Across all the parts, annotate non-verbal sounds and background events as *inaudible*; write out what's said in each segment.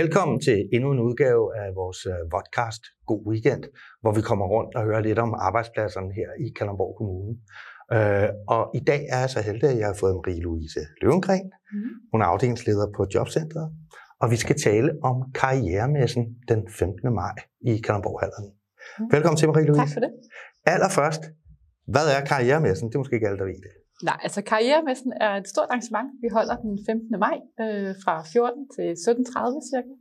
Velkommen til endnu en udgave af vores øh, podcast God Weekend, hvor vi kommer rundt og hører lidt om arbejdspladserne her i Kalundborg Kommune. Øh, og i dag er jeg så heldig, at jeg har fået Marie-Louise Løvengren. Mm. Hun er afdelingsleder på Jobcentret, og vi skal tale om karrieremessen den 15. maj i Kalundborg-hallerne. Mm. Velkommen til, Marie-Louise. Tak for det. Allerførst, hvad er karrieremessen? Det er måske ikke alle, der ved det. Nej, altså Karrieremessen er et stort arrangement. Vi holder den 15. maj øh, fra 14 til 17.30 cirka.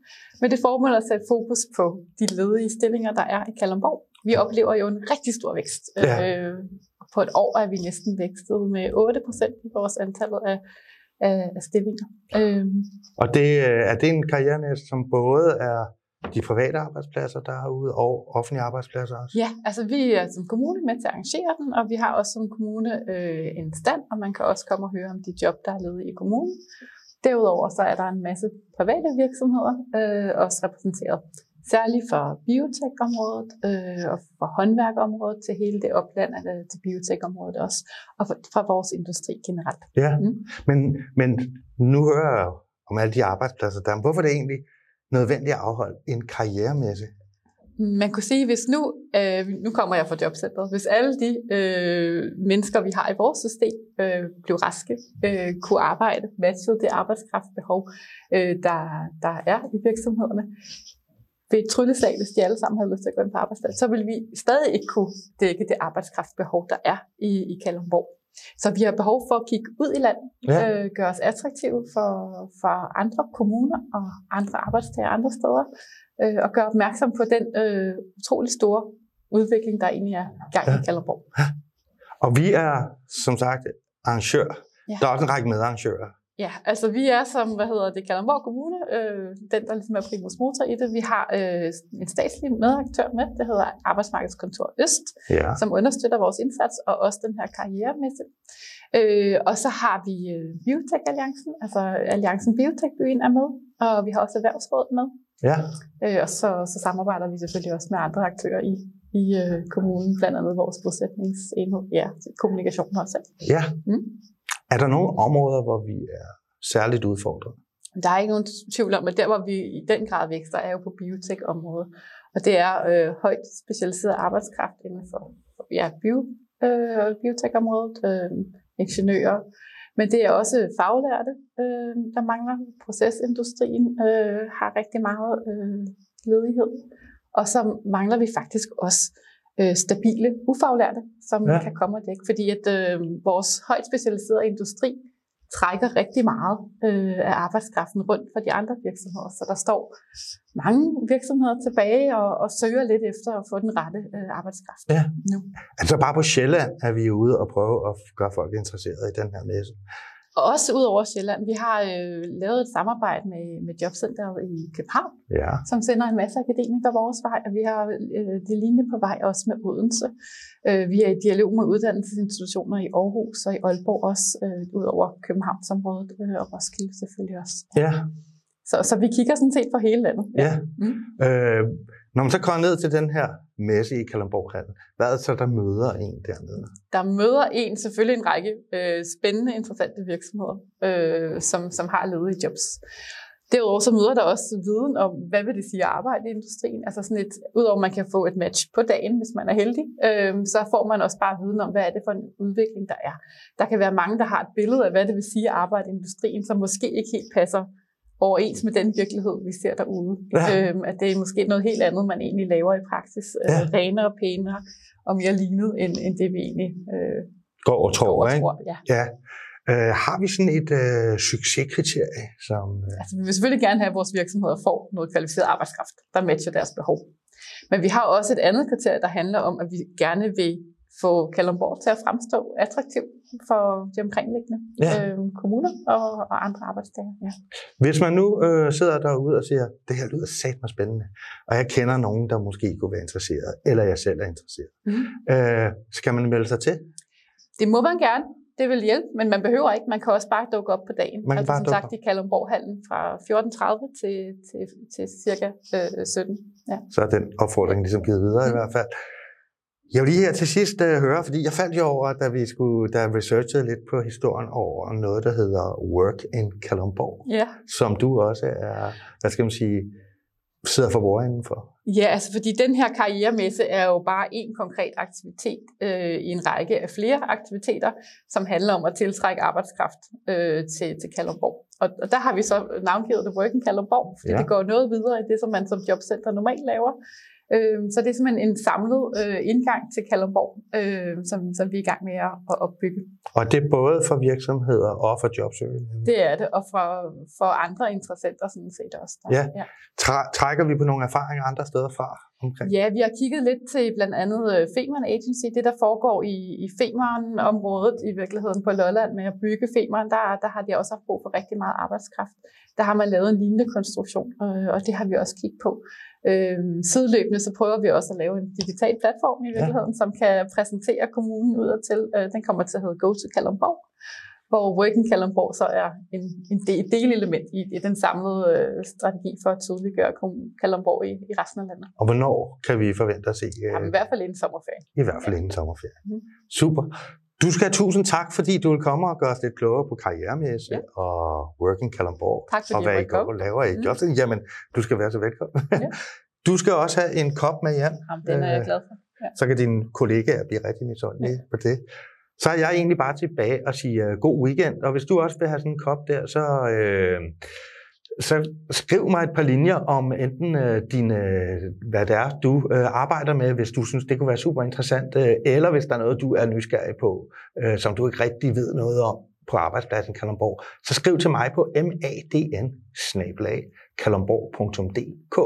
Med det formål at sætte fokus på de ledige stillinger, der er i Kalundborg. Vi oplever jo en rigtig stor vækst. Ja. Øh, på et år er vi næsten vækstet med 8 procent i vores antallet af, af, af stillinger. Øh. Og det, øh, er det en karrieremesse, som både er de private arbejdspladser, der er ude, og offentlige arbejdspladser også? Ja, altså vi er som kommune med til at arrangere den, og vi har også som kommune øh, en stand, og man kan også komme og høre om de job, der er ledige i kommunen. Derudover så er der en masse private virksomheder øh, også repræsenteret. Særligt for biotekområdet øh, og for håndværkområdet til hele det opland af til biotekområdet også, og for, fra vores industri generelt. Ja, mm. men, men nu hører jeg om alle de arbejdspladser der. Hvorfor er det egentlig nødvendigt at afholde en karrieremesse? Man kunne sige, hvis nu, øh, nu kommer jeg fra jobcentret, hvis alle de øh, mennesker, vi har i vores system, øh, blev raske, øh, kunne arbejde, matchede det arbejdskraftbehov, øh, der, der er i virksomhederne, ved et trylleslag, hvis de alle sammen havde lyst til at gå ind på arbejdsplads, så vil vi stadig ikke kunne dække det arbejdskraftbehov, der er i, i Kalundborg. Så vi har behov for at kigge ud i landet, ja. øh, gøre os attraktive for, for andre kommuner og andre arbejdstager andre steder, øh, og gøre opmærksom på den øh, utrolig store udvikling, der egentlig er gang i Kalderborg. Ja. Og vi er, som sagt, arrangør. Ja. Der er også en række medarrangører. Ja, altså vi er som, hvad hedder det, Kalundborg Kommune, øh, den der ligesom er primus motor i det. Vi har øh, en statslig medaktør med, det hedder Arbejdsmarkedskontor Øst, ja. som understøtter vores indsats, og også den her karrieremesse. Øh, og så har vi øh, Biotech Alliancen, altså Alliancen Biotech Byen er med, og vi har også Erhvervsrådet med. Ja. Øh, og så, så samarbejder vi selvfølgelig også med andre aktører i, i øh, kommunen, blandt andet vores bosætningsenhed, ja, kommunikation også. Ja. Mm. Er der nogle områder, hvor vi er særligt udfordret? Der er ikke nogen tvivl om, at der, hvor vi i den grad vækster, er jo på biotek-området. Og det er øh, højt specialiseret arbejdskraft inden for, ja, bio, øh, biotek-området, øh, ingeniører, men det er også faglærte, øh, der mangler. Procesindustrien øh, har rigtig meget øh, ledighed. Og så mangler vi faktisk også øh, stabile ufaglærte, som ja. kan komme og dække. Fordi at øh, vores højt specialiserede industri trækker rigtig meget øh, af arbejdskraften rundt for de andre virksomheder. Så der står mange virksomheder tilbage og, og søger lidt efter at få den rette øh, arbejdskraft ja. nu. Altså bare på Sjælland er vi ude og prøve at gøre folk interesseret i den her messe. Og også ud over Sjælland. Vi har øh, lavet et samarbejde med, med Jobcenteret i København, ja. som sender en masse akademikere vores vej, og vi har øh, det lignende på vej også med Odense. Øh, vi er i dialog med uddannelsesinstitutioner i Aarhus og i Aalborg også, øh, ud over Københavnsområdet øh, og Roskilde selvfølgelig også. Ja. Så, så vi kigger sådan set på hele landet. Ja. ja. Mm. Øh, når man så kommer ned til den her messe i Kalundborghallen, hvad er det så, der møder en dernede? Der møder en selvfølgelig en række øh, spændende, interessante virksomheder, øh, som, som har ledige jobs. Derudover så møder der også viden om, hvad vil det sige at arbejde i industrien. Altså sådan et, udover at man kan få et match på dagen, hvis man er heldig, øh, så får man også bare viden om, hvad er det for en udvikling, der er. Der kan være mange, der har et billede af, hvad det vil sige at arbejde i industrien, som måske ikke helt passer overens med den virkelighed, vi ser derude. Ja. Øhm, at det er måske noget helt andet, man egentlig laver i praksis. Øh, ja. renere, pænere og mere lignet, end, end det vi egentlig øh, går og tror. Går og tror ja. ja. Øh, har vi sådan et øh, succeskriterie? Som, øh... altså, vi vil selvfølgelig gerne have, at vores virksomheder får noget kvalificeret arbejdskraft, der matcher deres behov. Men vi har også et andet kriterie, der handler om, at vi gerne vil få Kalundborg til at fremstå attraktiv for de omkringliggende ja. øh, kommuner og, og andre arbejdstager. Ja. Hvis man nu øh, sidder derude og siger, det her lyder satme spændende, og jeg kender nogen, der måske kunne være interesseret, eller jeg selv er interesseret, mm. øh, skal man melde sig til? Det må man gerne. Det vil hjælpe, men man behøver ikke. Man kan også bare dukke op på dagen. Man kan altså, bare som sagt op. i Kalundborghallen fra 14.30 til, til, til cirka øh, 17. Ja. Så er den opfordring ligesom givet videre mm. i hvert fald. Jeg vil lige her til sidst uh, høre, fordi jeg faldt jo over, da vi skulle, da jeg researchede lidt på historien over noget, der hedder Work in Kalundborg, Ja. som du også er, hvad skal man sige, sidder for bordenden for. Ja, altså fordi den her karrieremesse er jo bare en konkret aktivitet øh, i en række af flere aktiviteter, som handler om at tiltrække arbejdskraft øh, til, til Kalundborg. Og, og der har vi så navngivet det Working Kalundborg, fordi Ja. ja. det går noget videre i det, som man som jobcenter normalt laver. Øh, så det er simpelthen en samlet øh, indgang til Kalundborg, øh, som, som vi er i gang med at, at opbygge. Og det er både for virksomheder og for jobsøgende. Det er det, og for, for andre interessenter sådan set også. Der. Ja. ja. Træ- trækker vi på nogle erfaringer andre steder fra omkring? Ja, vi har kigget lidt til blandt andet øh, Femern Agency, det der foregår i, i Femern-området i virkeligheden på Lolland med at bygge Femern, der, der har de også haft brug for rigtig meget arbejdskraft. Der har man lavet en lignende konstruktion, øh, og det har vi også kigget på. Øh, sideløbende så prøver vi også at lave en digital platform i virkeligheden, ja. som kan præsentere kommunen udad til. Øh, den kommer til at hedde Go to Kalundborg, hvor Working Kalundborg så er en, en del, delelement i, i den samlede øh, strategi for at tydeliggøre Kalundborg i, i resten af landet. Og hvornår kan vi forvente at se? øh, Jamen, i hvert fald inden sommerferien. I hvert fald inden sommerferien. Mhm. Super. Du skal have tusind tak, fordi du vil komme og gøre os lidt klogere på karrieremæsse Ja. og Working Kalundborg. Tak, fordi og hvad I går og laver i Mhm. jobs. Jamen, du skal være så velkommen. Ja. *laughs* Du skal også have en kop med hjem, Jamen, den er jeg Øh, glad for. så kan dine kollegaer blive rigtig misundelige på det. Så er jeg egentlig bare tilbage og sige uh, god weekend. Og hvis du også vil have sådan en kop der, så, øh, så skriv mig et par linjer om enten øh, din, øh, hvad det er, du øh, arbejder med, hvis du synes, det kunne være super interessant, øh, eller hvis der er noget, du er nysgerrig på, øh, som du ikke rigtig ved noget om på arbejdspladsen Kalundborg, så skriv til mig på madn kalundborg.dk,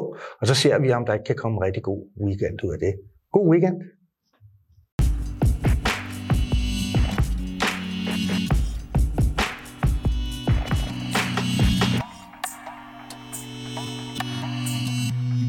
og så ser vi, om der ikke kan komme en rigtig god weekend ud af det. God weekend!